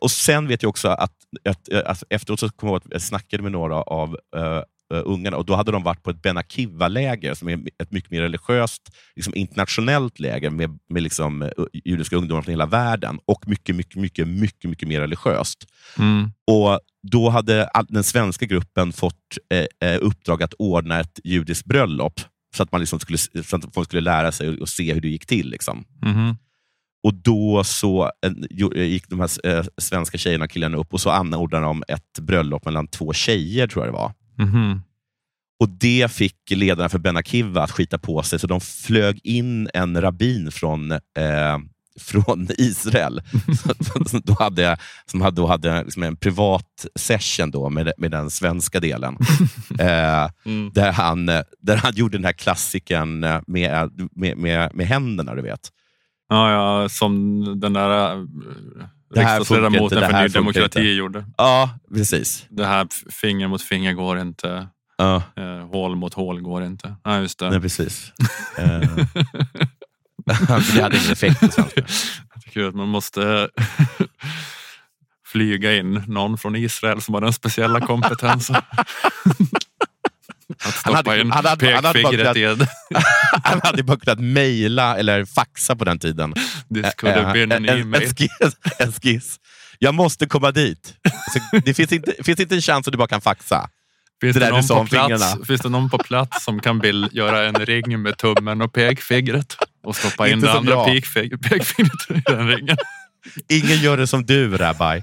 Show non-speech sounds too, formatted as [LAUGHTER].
Och sen vet jag också att, att, att efteråt så kom jag, att jag snackade med några av uh, ungarna och då hade de varit på ett Ben Akiva-läger, som är ett mycket mer religiöst, liksom internationellt läger med, med liksom, uh, judiska ungdomar från hela världen och mycket, mycket, mycket, mycket, mycket mer religiöst. Mm. Och Då hade den svenska gruppen fått eh, uppdrag att ordna ett judiskt bröllop, så att man liksom skulle, så att folk skulle lära sig och se hur det gick till. Liksom. Mhm. Och Då så gick de här eh, svenska tjejerna och killarna upp och så anordnade de ett bröllop mellan två tjejer, tror jag det var. Mhm. Och Det fick ledarna för Ben Akiva att skita på sig, så de flög in en rabbin från, eh, från Israel, [LAUGHS] som då hade, som hade, då hade liksom en privat session då med, med den svenska delen. [LAUGHS] eh, Mm. där, han, där han gjorde den här klassiken med, med, med, med händerna, du vet. Ja, ja, som den där äh, Det här riksdagsledamoten inte, det för här Ny funkar Demokrati inte. gjorde. Ja, precis. Det här finger mot finger går inte. Ja, Eh, hål mot hål går inte. Ja, just det. nej, precis. [LAUGHS] Eh, [LAUGHS] det hade ingen effekt på svenska. Jag tycker att man måste [LAUGHS] flyga in någon från Israel som har den speciella kompetensen. Att Han hade- in han hade- han hade bara kunnat- [LAUGHS] Han hade bara kunnat mejla eller faxa på den tiden. This could have been an en, email. skiss, en skiss. Jag måste komma dit. Så det finns inte, finns inte en chans att du bara kan faxa. Finns det det, någon på plats, finns det någon på plats som kan bild, göra en ring med tummen och pekfingret och stoppa in det andra pekfingret i den ringen? Ingen gör det som du, Rabbi.